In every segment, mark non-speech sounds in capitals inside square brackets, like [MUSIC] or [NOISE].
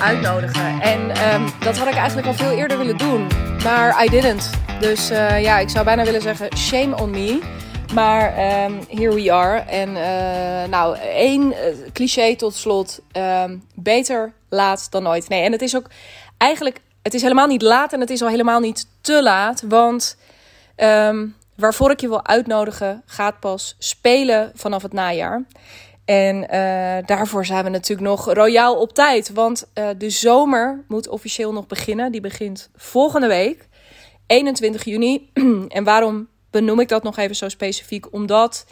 uitnodigen. En ehm, dat had ik eigenlijk al veel eerder willen doen. Maar I didn't. Dus uh, ja, ik zou bijna willen zeggen shame on me. Maar um, here we are. En uh, nou, één uh, cliché tot slot. Um, beter laat dan nooit. Nee, en het is ook eigenlijk... Het is helemaal niet laat en het is al helemaal niet te laat. Want waarvoor ik je wil uitnodigen gaat pas spelen vanaf het najaar. En uh, daarvoor zijn we natuurlijk nog royaal op tijd. Want uh, de zomer moet officieel nog beginnen. Die begint volgende week, 21 juni. [CLEARS THROAT] en waarom benoem ik dat nog even zo specifiek? Omdat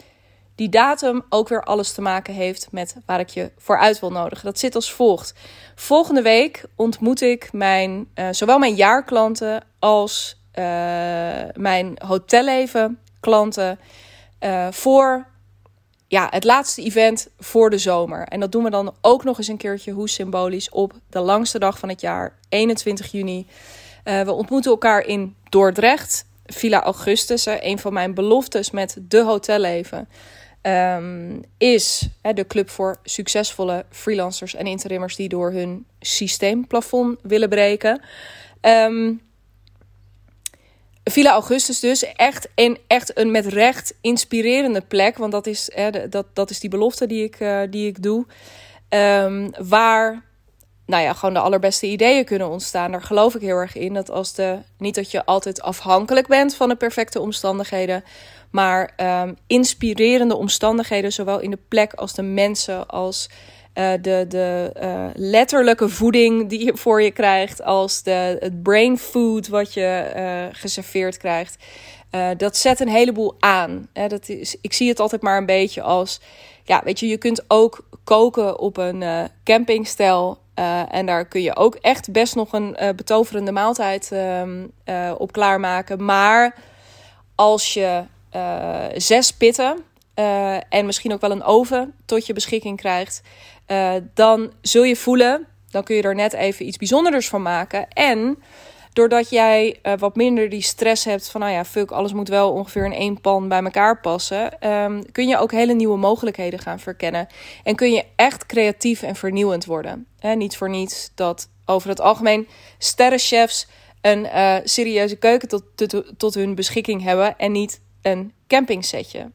die datum ook weer alles te maken heeft met waar ik je voor uit wil nodigen. Dat zit als volgt. Volgende week ontmoet ik mijn, uh, zowel mijn jaarklanten als mijn hotelleven klanten voor ja, het laatste event voor de zomer. En dat doen we dan ook nog eens een keertje, hoe symbolisch, op de langste dag van het jaar, 21 juni. Uh, we ontmoeten elkaar in Dordrecht, Villa Augustus. een van mijn beloftes met de hotelleven um, is hè, de club voor succesvolle freelancers en interimmers die door hun systeemplafond willen breken. Um, Villa Augustus dus. Echt, een, echt een met recht inspirerende plek. Want dat is, hè, dat, dat is die belofte die ik, uh, die ik doe. Um, waar nou ja, gewoon de allerbeste ideeën kunnen ontstaan. Daar geloof ik heel erg in. Dat als de, niet dat je altijd afhankelijk bent van de perfecte omstandigheden. Maar um, inspirerende omstandigheden, zowel in de plek als de mensen, als uh, de, de uh, letterlijke voeding die je voor je krijgt, als de, het brain food wat je uh, geserveerd krijgt. dat zet een heleboel aan. dat is, ik zie het altijd maar een beetje als, ja, weet je, je kunt ook koken op een campingstel. en daar kun je ook echt best nog een betoverende maaltijd ehm, op klaarmaken. Maar als je zes pitten en misschien ook wel een oven tot je beschikking krijgt, uh, dan zul je voelen, dan kun je er net even iets bijzonders van maken. En doordat jij uh, wat minder die stress hebt van, nou ja, fuck, alles moet wel ongeveer in één pan bij elkaar passen, um, kun je ook hele nieuwe mogelijkheden gaan verkennen. En kun je echt creatief en vernieuwend worden. He, niet voor niets dat over het algemeen sterrenchefs een uh, serieuze keuken tot, tot, hun beschikking hebben en niet een campingsetje.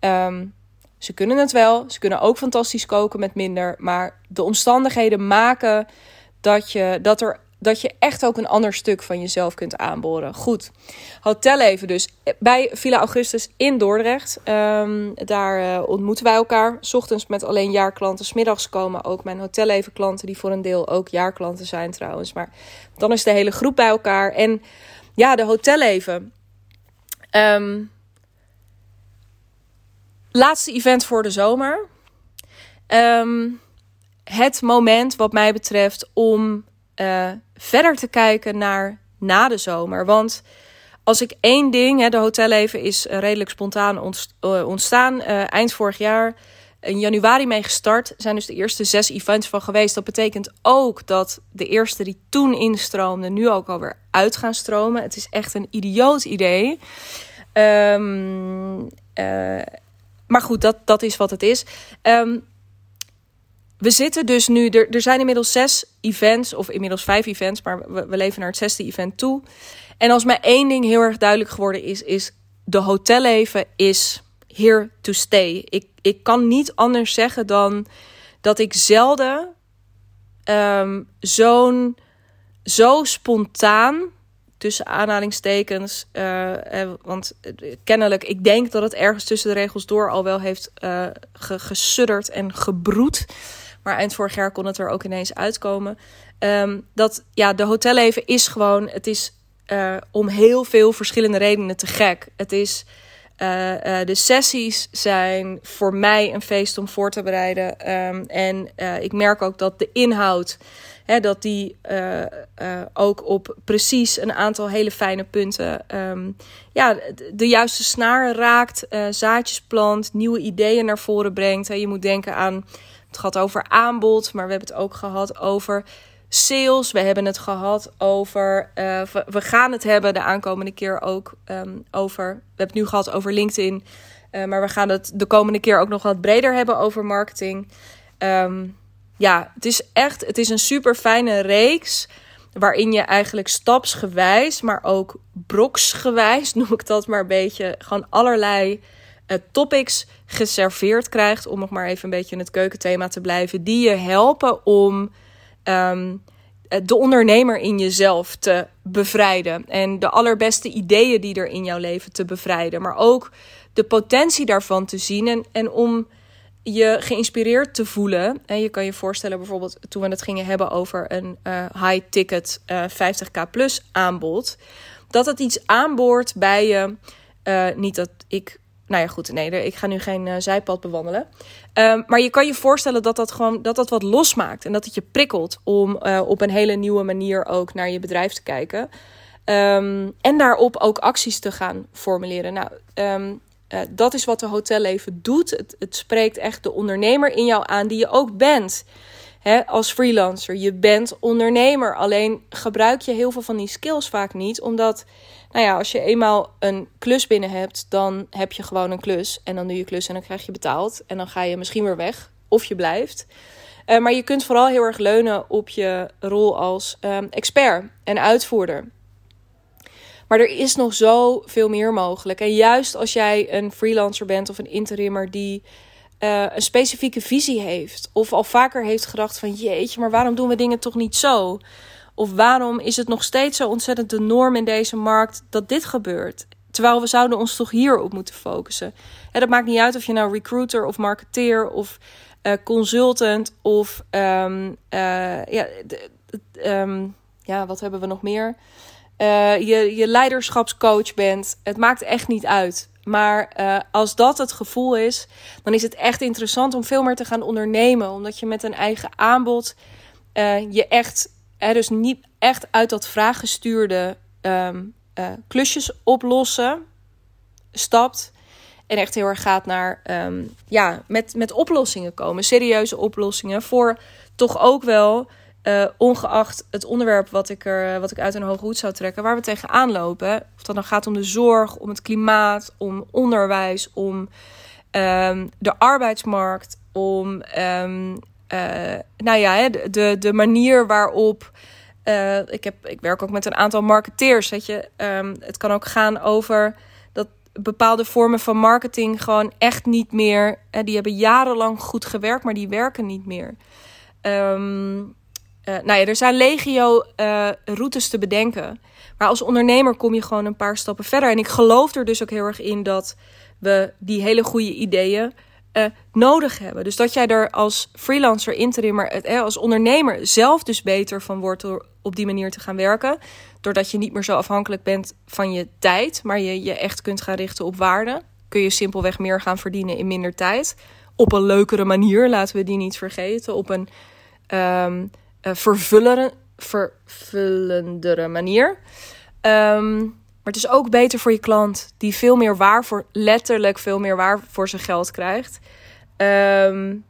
Um, ze kunnen het wel. Ze kunnen ook fantastisch koken met minder. Maar de omstandigheden maken dat je, dat er, dat je echt ook een ander stuk van jezelf kunt aanboren. Goed. Hotel even dus. Bij Villa Augustus in Dordrecht. Um, daar uh, ontmoeten wij elkaar. S ochtends met alleen jaarklanten. Smiddags komen ook mijn hotelleven klanten. Die voor een deel ook jaarklanten zijn trouwens. Maar dan is de hele groep bij elkaar. En ja, de hotelleven. Um, laatste event voor de zomer. Um, het moment, wat mij betreft, om uh, verder te kijken naar na de zomer. Want als ik één ding, hè, de hotelleven is redelijk spontaan uh, ontstaan. Uh, eind vorig jaar, in januari mee gestart, zijn dus de eerste zes events van geweest. Dat betekent ook dat de eerste die toen instroomden, nu ook alweer uit gaan stromen. Het is echt een idioot idee. Um, maar goed, dat, dat is wat het is. Um, we zitten dus nu, er, er zijn inmiddels zes events, of inmiddels vijf events, maar we, leven naar het zesde event toe. En als mij één ding heel erg duidelijk geworden is, is de hotelleven is here to stay. Ik, ik kan niet anders zeggen dan dat ik zelden um, zo'n zo spontaan tussen aanhalingstekens. Uh, eh, want kennelijk, ik denk dat het ergens tussen de regels door al wel heeft gesudderd en gebroed. Maar eind vorig jaar kon het er ook ineens uitkomen. Um, dat ja, de hotelleven is gewoon, het is om heel veel verschillende redenen te gek. Het is. Uh, de sessies zijn voor mij een feest om voor te bereiden. Um, en ik merk ook dat de inhoud Hè, dat die ook op precies een aantal hele fijne punten um, ja, de juiste snaar raakt, zaadjes plant, nieuwe ideeën naar voren brengt. Je moet denken aan, het gaat over aanbod, maar we hebben het ook gehad over sales. We hebben het gehad over, we gaan het hebben de aankomende keer ook um, over, we hebben het nu gehad over LinkedIn. maar we gaan het de komende keer ook nog wat breder hebben over marketing. Um, ja, het is echt, het is een super fijne reeks. Waarin je eigenlijk stapsgewijs, maar ook broksgewijs, [LAUGHS] noem ik dat maar een beetje, gewoon allerlei uh, topics geserveerd krijgt. Om nog maar even een beetje in het keukenthema te blijven. Die je helpen om ehm, de ondernemer in jezelf te bevrijden. En de allerbeste ideeën die er in jouw leven te bevrijden. Maar ook de potentie daarvan te zien. En, en om je geïnspireerd te voelen. En je kan je voorstellen, bijvoorbeeld toen we het gingen hebben over een uh, high-ticket uh, 50k plus aanbod. Dat het iets aanboort bij je. Uh, niet dat ik. Nou ja, goed, nee, ik ga nu geen uh, zijpad bewandelen. Um, maar je kan je voorstellen dat dat gewoon dat dat wat losmaakt. En dat het je prikkelt om op een hele nieuwe manier ook naar je bedrijf te kijken. Um, en daarop ook acties te gaan formuleren. Nou, um, uh, dat is wat de hotelleven doet. Het, het, spreekt echt de ondernemer in jou aan die je ook bent. He, als freelancer, je bent ondernemer. Alleen gebruik je heel veel van die skills vaak niet. Omdat, nou ja, als je eenmaal een klus binnen hebt, dan heb je gewoon een klus. En dan doe je klus en dan krijg je betaald. En dan ga je misschien weer weg. Of je blijft. Uh, maar je kunt vooral heel erg leunen op je rol als um, expert en uitvoerder. Maar er is nog zoveel meer mogelijk. En juist als jij een freelancer bent of een interimmer die uh, een specifieke visie heeft. Of al vaker heeft gedacht van jeetje, maar waarom doen we dingen toch niet zo? Of waarom is het nog steeds zo ontzettend de norm in deze markt dat dit gebeurt? Terwijl we zouden ons toch hierop moeten focussen. En dat maakt niet uit of je nou recruiter of marketeer of uh, consultant of um, uh, ja, um, ja, wat hebben we nog meer? je, je leiderschapscoach bent. Het maakt echt niet uit. Maar uh, als dat het gevoel is, dan is het echt interessant om veel meer te gaan ondernemen. Omdat je met een eigen aanbod uh, je echt, uh, dus niet echt uit dat vraaggestuurde um, klusjes oplossen stapt. En echt heel erg gaat naar, um, ja, met, met oplossingen komen. Serieuze oplossingen voor toch ook wel uh, ongeacht het onderwerp wat ik, er, wat ik uit een hoge hoed zou trekken, waar we tegenaan lopen. Of dat dan gaat om de zorg, om het klimaat, om onderwijs, om um, de arbeidsmarkt, om um, uh, nou ja, de, de manier waarop. Uh, ik, heb, ik werk ook met een aantal marketeers. Weet je, um, het kan ook gaan over dat bepaalde vormen van marketing gewoon echt niet meer. Die hebben jarenlang goed gewerkt, maar die werken niet meer. Um, uh, nou ja, er zijn legio uh, routes te bedenken. Maar als ondernemer kom je gewoon een paar stappen verder. En ik geloof er dus ook heel erg in dat we die hele goede ideeën uh, nodig hebben. Dus dat jij er als freelancer, interimmer, als ondernemer zelf dus beter van wordt door op die manier te gaan werken. Doordat je niet meer zo afhankelijk bent van je tijd, maar je je echt kunt gaan richten op waarde. Kun je simpelweg meer gaan verdienen in minder tijd. Op een leukere manier, laten we die niet vergeten. Op een um, uh, vervullendere manier. Um, maar het is ook beter voor je klant, die veel meer waar voor, letterlijk veel meer waar voor zijn geld krijgt. Um,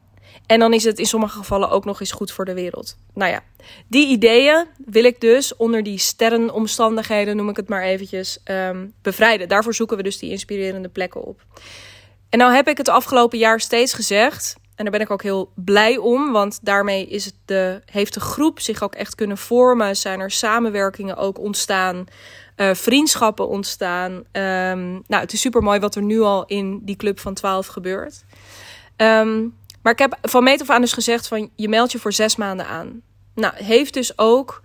en dan is het in sommige gevallen ook nog eens goed voor de wereld. Nou ja, die ideeën wil ik dus onder die sterrenomstandigheden, noem ik het maar eventjes, um, bevrijden. Daarvoor zoeken we dus die inspirerende plekken op. En nou heb ik het afgelopen jaar steeds gezegd. En daar ben ik ook heel blij om, want daarmee is het de, heeft de groep zich ook echt kunnen vormen. Zijn er samenwerkingen ook ontstaan, uh, vriendschappen ontstaan. Um, nou, het is super mooi wat er nu al in die club van 12 gebeurt. Um, maar ik heb van meet af aan dus gezegd van je meldt je voor zes maanden aan. Nou, heeft dus ook,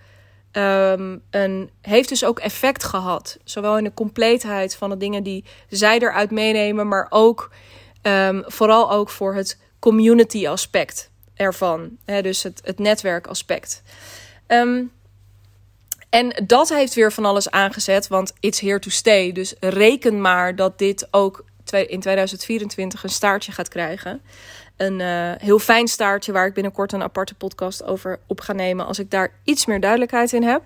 um, een, heeft dus ook effect gehad. Zowel in de compleetheid van de dingen die zij eruit meenemen, maar ook vooral ook voor het community aspect ervan. Hè, dus het, het netwerkaspect. Um, en dat heeft weer van alles aangezet, want it's here to stay. Dus reken maar dat dit ook in 2024 een staartje gaat krijgen. Een uh, heel fijn staartje waar ik binnenkort een aparte podcast over op ga nemen als ik daar iets meer duidelijkheid in heb.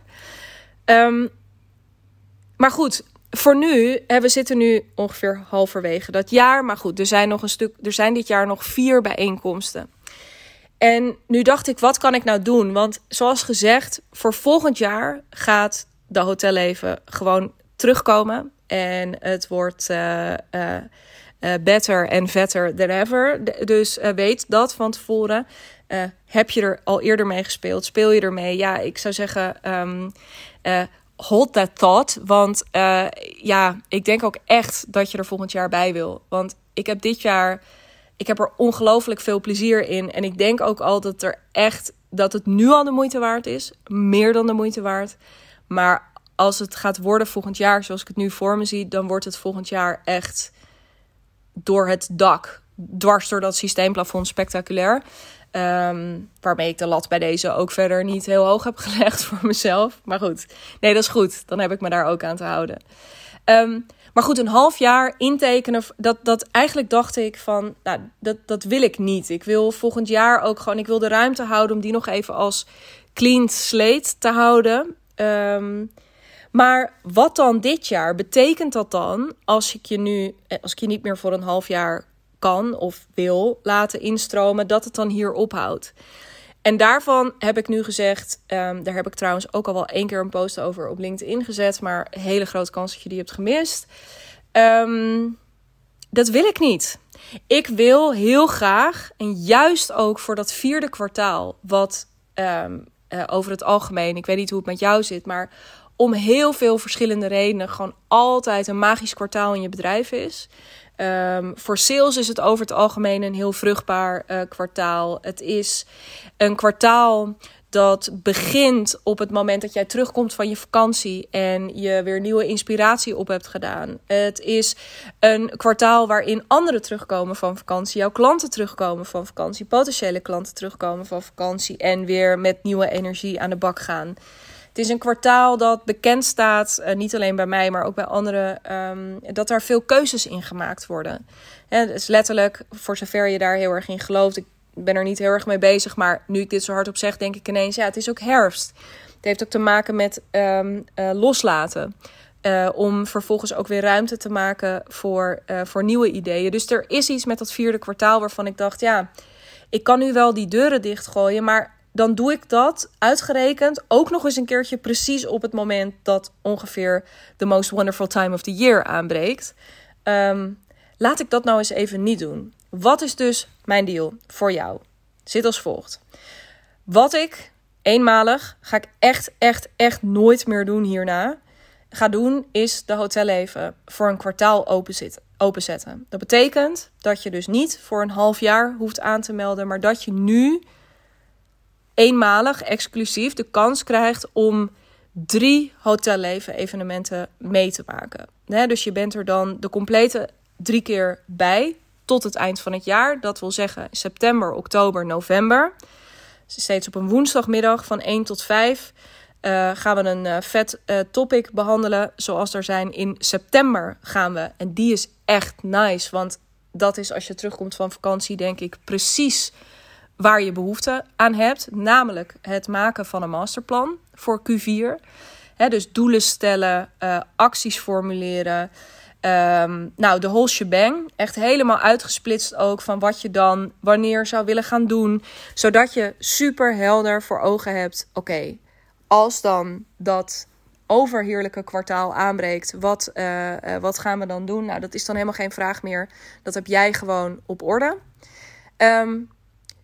Um, maar goed, voor nu, hè, we zitten nu ongeveer halverwege dat jaar. Maar goed, er zijn, nog een stuk, er zijn dit jaar nog vier bijeenkomsten. En nu dacht ik, wat kan ik nou doen? Want zoals gezegd, voor volgend jaar gaat de hotelleven gewoon terugkomen. En het wordt uh, better en vetter than ever. Dus weet dat van tevoren. heb je er al eerder mee gespeeld? Speel je ermee? Ja, ik zou zeggen, um, hold that thought. Want ja, ik denk ook echt dat je er volgend jaar bij wil. Want ik heb dit jaar, ik heb er ongelooflijk veel plezier in. En ik denk ook al dat er echt, dat het nu al de moeite waard is. Meer dan de moeite waard. Maar als het gaat worden volgend jaar, zoals ik het nu voor me zie, dan wordt het volgend jaar echt door het dak, dwars door dat systeemplafond spectaculair. Ehm, waarmee ik de lat bij deze ook verder niet heel hoog heb [LAUGHS] gelegd voor mezelf. Maar goed, nee, dat is goed. Dan heb ik me daar ook aan te houden. Ehm, maar goed, een half jaar intekenen, dat, dat eigenlijk dacht ik van, nou, dat, dat wil ik niet. Ik wil volgend jaar ook gewoon, ik wil de ruimte houden om die nog even als clean slate te houden. Um, maar wat dan dit jaar? Betekent dat dan als ik je nu, eh, als ik je niet meer voor een half jaar kan of wil laten instromen, dat het dan hier ophoudt? En daarvan heb ik nu gezegd, um, daar heb ik trouwens ook al wel één keer een post over op LinkedIn gezet, maar hele grote kans dat je die hebt gemist. Um, dat wil ik niet. Ik wil heel graag, en juist ook voor dat vierde kwartaal, wat um, uh, over het algemeen, ik weet niet hoe het met jou zit, maar om heel veel verschillende redenen gewoon altijd een magisch kwartaal in je bedrijf is. Um, voor sales is het over het algemeen een heel vruchtbaar uh, kwartaal. Het is een kwartaal dat begint op het moment dat jij terugkomt van je vakantie en je weer nieuwe inspiratie op hebt gedaan. Het is een kwartaal waarin anderen terugkomen van vakantie, jouw klanten terugkomen van vakantie, potentiële klanten terugkomen van vakantie en weer met nieuwe energie aan de bak gaan. Het is een kwartaal dat bekend staat, uh, niet alleen bij mij, maar ook bij anderen, um, dat daar veel keuzes in gemaakt worden. Het is letterlijk, voor zover je daar heel erg in gelooft, ik ben er niet heel erg mee bezig, maar nu ik dit zo hard op zeg, denk ik ineens, ja, het is ook herfst. Het heeft ook te maken met um, uh, loslaten. Uh, om vervolgens ook weer ruimte te maken voor, voor nieuwe ideeën. Dus er is iets met dat vierde kwartaal waarvan ik dacht, ja, ik kan nu wel die deuren dichtgooien, maar dan doe ik dat uitgerekend ook nog eens een keertje precies op het moment dat ongeveer the most wonderful time of the year aanbreekt. Um, laat ik dat nou eens even niet doen. Wat is dus mijn deal voor jou? Zit als volgt. Wat ik eenmalig ga ik echt, echt, echt nooit meer doen hierna. Ga doen is de hotelleven voor een kwartaal openzetten. Dat betekent dat je dus niet voor een half jaar hoeft aan te melden, maar dat je nu eenmalig, exclusief de kans krijgt om drie hotelleven evenementen mee te maken. dus je bent er dan de complete drie keer bij tot het eind van het jaar. Dat wil zeggen september, oktober, november. Steeds op een woensdagmiddag van 1 tot 5 uh, eh, gaan we een uh, vet uh, topic behandelen. Zoals er zijn in september gaan we. En die is echt nice. Want dat is als je terugkomt van vakantie, denk ik, precies waar je behoefte aan hebt, namelijk het maken van een masterplan voor Q4. dus doelen stellen, uh, acties formuleren. Um, nou, de whole shebang. Echt helemaal uitgesplitst ook van wat je dan wanneer zou willen gaan doen. Zodat je super helder voor ogen hebt. Oké, als dan dat overheerlijke kwartaal aanbreekt, wat, uh, uh, wat gaan we dan doen? Nou, dat is dan helemaal geen vraag meer. Dat heb jij gewoon op orde. Um,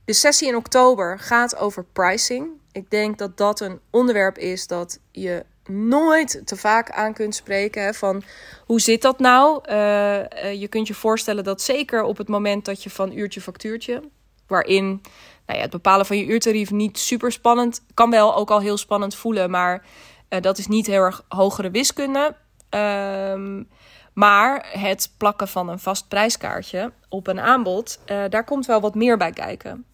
de sessie in oktober gaat over pricing. Ik denk dat dat een onderwerp is dat je nooit te vaak aan kunt spreken. Van hoe zit dat nou? Uh, uh, je kunt je voorstellen dat zeker op het moment dat je van uurtje factuurtje, waarin nou ja, het bepalen van je uurtarief niet super spannend, kan wel ook al heel spannend voelen, maar uh, dat is niet heel erg hogere wiskunde. Um, maar het plakken van een vast prijskaartje op een aanbod, daar komt wel wat meer bij kijken.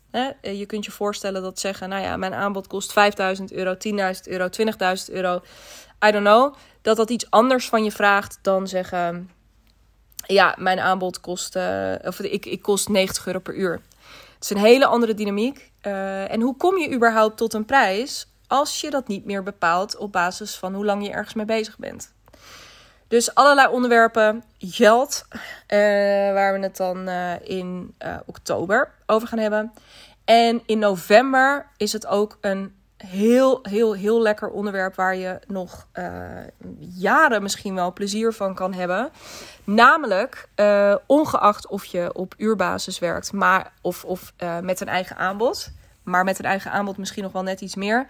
Je kunt je voorstellen dat zeggen, nou ja, mijn aanbod kost 5000 euro, 10.000 euro, 20.000 euro. I don't know. Dat dat iets anders van je vraagt dan zeggen, ja, mijn aanbod kost, uh, of ik, ik kost 90 euro per uur. Het is een hele andere dynamiek. Uh, en hoe kom je überhaupt tot een prijs als je dat niet meer bepaalt op basis van hoe lang je ergens mee bezig bent? Dus allerlei onderwerpen, geld, uh, waar we het dan uh, in uh, oktober over gaan hebben. En in november is het ook een heel, heel, heel lekker onderwerp waar je nog jaren misschien wel plezier van kan hebben. Namelijk, ongeacht of je op uurbasis werkt maar, of, of met een eigen aanbod. maar met een eigen aanbod misschien nog wel net iets meer.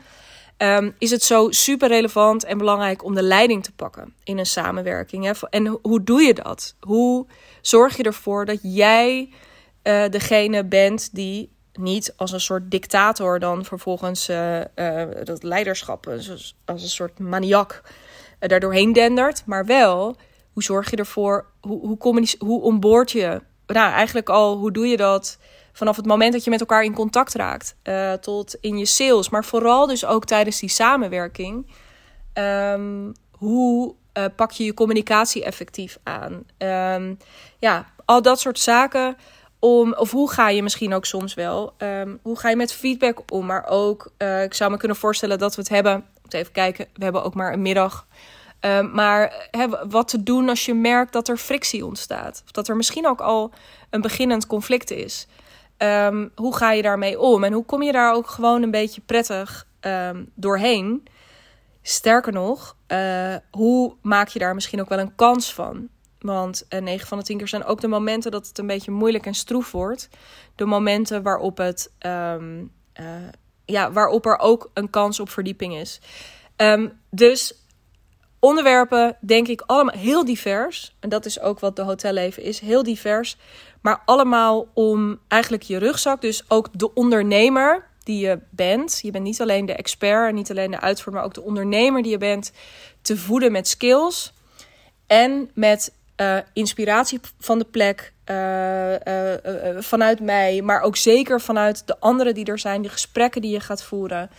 Ehm, is het zo super relevant en belangrijk om de leiding te pakken in een samenwerking. Hè? En hoe doe je dat? Hoe zorg je ervoor dat jij uh, degene bent die niet als een soort dictator dan vervolgens uh, uh, dat leiderschap als, een soort maniak daardoorheen dendert, maar wel hoe zorg je ervoor, hoe, hoe, hoe onboord je, nou eigenlijk al, hoe doe je dat vanaf het moment dat je met elkaar in contact raakt, tot in je sales, maar vooral dus ook tijdens die samenwerking. Um, hoe pak je je communicatie effectief aan? Um, ja, al dat soort zaken om, of hoe ga je misschien ook soms wel, um, hoe ga je met feedback om? Maar ook, uh, ik zou me kunnen voorstellen dat we het hebben, moet even kijken, we hebben ook maar een middag. Um, maar wat te doen als je merkt dat er frictie ontstaat. Of dat er misschien ook al een beginnend conflict is. Um, hoe ga je daarmee om? En hoe kom je daar ook gewoon een beetje prettig doorheen? Sterker nog, uh, hoe maak je daar misschien ook wel een kans van? Want uh, eh, 9 van de 10 keer zijn ook de momenten dat het een beetje moeilijk en stroef wordt. De momenten waarop, het, uh, ja, waarop er ook een kans op verdieping is. Dus onderwerpen, denk ik, allemaal heel divers. En dat is ook wat de hotelleven is, heel divers. Maar allemaal om eigenlijk je rugzak, dus ook de ondernemer die je bent. Je bent niet alleen de expert, niet alleen de uitvoerder, maar ook de ondernemer die je bent. Te voeden met skills en met uh, inspiratie van de plek, uh, uh, vanuit mij, maar ook zeker vanuit de anderen die er zijn, de gesprekken die je gaat voeren.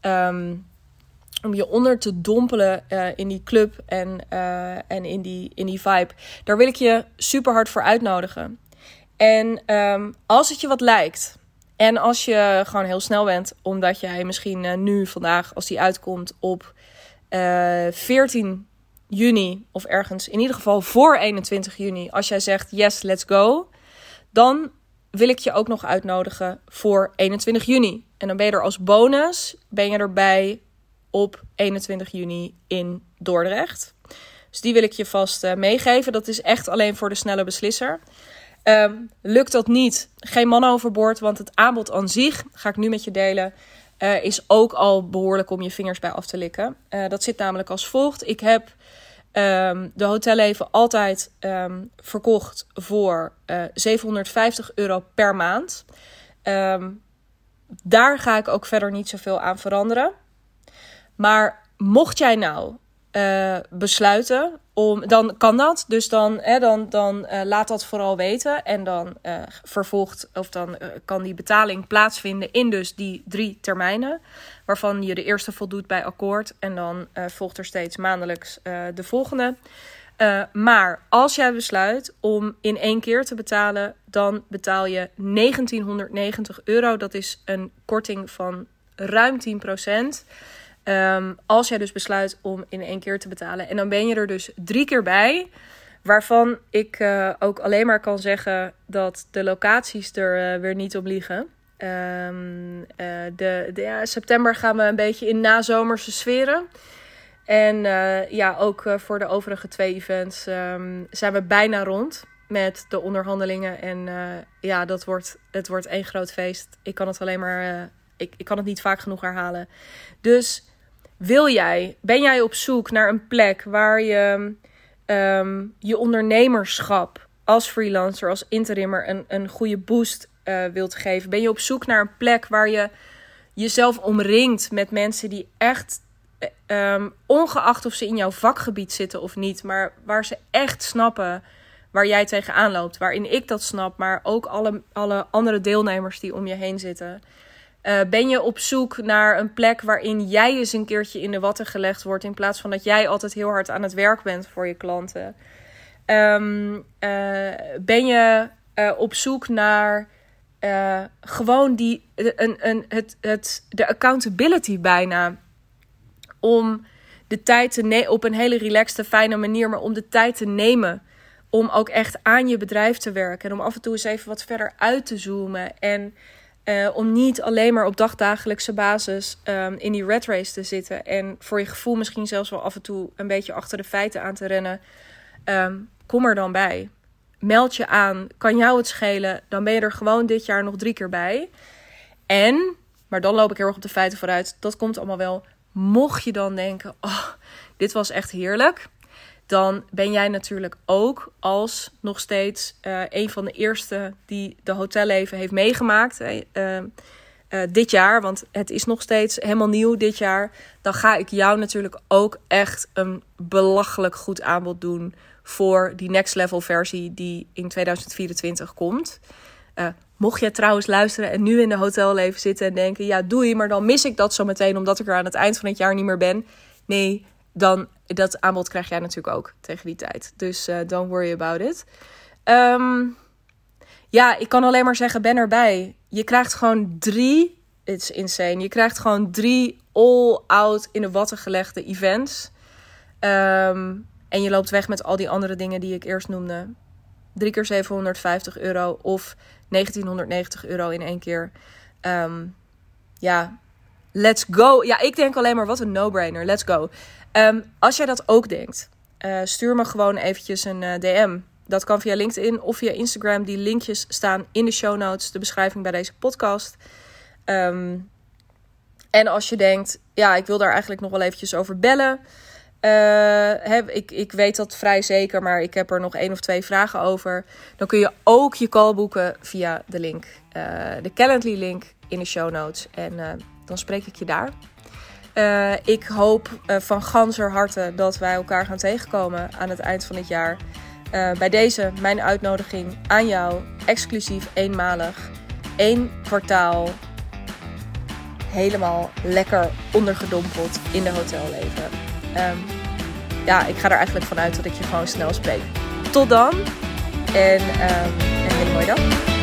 Um, om je onder te dompelen in die club en, en in, die, in die vibe. Daar wil ik je super hard voor uitnodigen. En um, als het je wat lijkt, en als je gewoon heel snel bent, omdat jij misschien nu vandaag, als die uitkomt op 14 juni of ergens, in ieder geval voor 21 juni, als jij zegt yes, let's go, dan wil ik je ook nog uitnodigen voor 21 juni. En dan ben je er als bonus, ben je erbij op 21 juni in Dordrecht. Dus die wil ik je vast uh, meegeven. Dat is echt alleen voor de snelle beslisser. Um, lukt dat niet, geen man overboord, want het aanbod aan zich, ga ik nu met je delen, uh, is ook al behoorlijk om je vingers bij af te likken. Uh, dat zit namelijk als volgt. Ik heb um, de hotelleven altijd um, verkocht voor uh, eh, 750 euro per maand. Daar ga ik ook verder niet zoveel aan veranderen. Maar mocht jij nou uh, besluiten om, dan kan dat. Dus dan, hè, dan, dan uh, laat dat vooral weten. En dan uh, vervolgt, of dan kan die betaling plaatsvinden in dus die drie termijnen. Waarvan je de eerste voldoet bij akkoord. En dan volgt er steeds maandelijks de volgende. maar als jij besluit om in één keer te betalen, dan betaal je 1990 euro. Dat is een korting van ruim 10 procent. Um, als jij dus besluit om in één keer te betalen. En dan ben je er dus drie keer bij. Waarvan ik uh, ook alleen maar kan zeggen dat de locaties er uh, weer niet op liegen. Um, de, ja, september gaan we een beetje in nazomerse sferen. En ja, ook voor de overige twee events um, zijn we bijna rond met de onderhandelingen. En ja, dat wordt, het wordt één groot feest. Ik kan het alleen maar. ik, ik kan het niet vaak genoeg herhalen. Dus wil jij, ben jij op zoek naar een plek waar je um, je ondernemerschap als freelancer, als interimmer een, een goede boost uh, wilt geven? Ben je op zoek naar een plek waar je jezelf omringt met mensen die echt, um, ongeacht of ze in jouw vakgebied zitten of niet, maar waar ze echt snappen waar jij tegenaan loopt, waarin ik dat snap, maar ook alle, alle andere deelnemers die om je heen zitten. Uh, ben je op zoek naar een plek waarin jij eens een keertje in de watten gelegd wordt, in plaats van dat jij altijd heel hard aan het werk bent voor je klanten? Um, uh, ben je uh, op zoek naar gewoon die, een, een, het, het, de accountability bijna? Om de tijd te nemen op een hele relaxte, fijne manier, maar om de tijd te nemen om ook echt aan je bedrijf te werken. En om af en toe eens even wat verder uit te zoomen. En uh, om niet alleen maar op dagdagelijkse basis um, in die red race te zitten. En voor je gevoel misschien zelfs wel af en toe een beetje achter de feiten aan te rennen. Um, kom er dan bij. Meld je aan. Kan jou het schelen? Dan ben je er gewoon dit jaar nog drie keer bij. En Maar dan loop ik heel erg op de feiten vooruit. Dat komt allemaal wel. Mocht je dan denken, oh, dit was echt heerlijk. Dan ben jij natuurlijk ook als nog steeds uh, een van de eerste die de hotelleven heeft meegemaakt. Uh, uh, dit jaar, want het is nog steeds helemaal nieuw dit jaar. Dan ga ik jou natuurlijk ook echt een belachelijk goed aanbod doen voor die next level versie die in 2024 komt. Mocht je trouwens luisteren en nu in de hotelleven zitten en denken: ja, doe je, maar dan mis ik dat zo meteen omdat ik er aan het eind van het jaar niet meer ben. Nee, dan dat aanbod krijg jij natuurlijk ook tegen die tijd. Dus uh, don't worry about it. Um, ja, ik kan alleen maar zeggen: ben erbij. Je krijgt gewoon drie. It's insane. Je krijgt gewoon drie all-out in de watten gelegde events. Um, en je loopt weg met al die andere dingen die ik eerst noemde. Drie keer 750 euro of 1990 euro in één keer. Um, ja, let's go. Ja, ik denk alleen maar wat een no-brainer. Let's go. Um, als jij dat ook denkt, uh, stuur me gewoon eventjes een uh, DM. Dat kan via LinkedIn of via Instagram. Die linkjes staan in de show notes, de beschrijving bij deze podcast. Um, en als je denkt, ja, ik wil daar eigenlijk nog wel eventjes over bellen. Uh, ik, ik weet dat vrij zeker, maar ik heb er nog één of twee vragen over. Dan kun je ook je call boeken via de link, de Calendly link in de show notes. En dan spreek ik je daar. Ik hoop van ganser harte dat wij elkaar gaan tegenkomen aan het eind van het jaar. bij deze mijn uitnodiging aan jou, exclusief eenmalig, één kwartaal helemaal lekker ondergedompeld in de hotelleven. Um, ja, ik ga er eigenlijk vanuit dat ik je gewoon snel spreek. Tot dan en um, een hele mooie dag.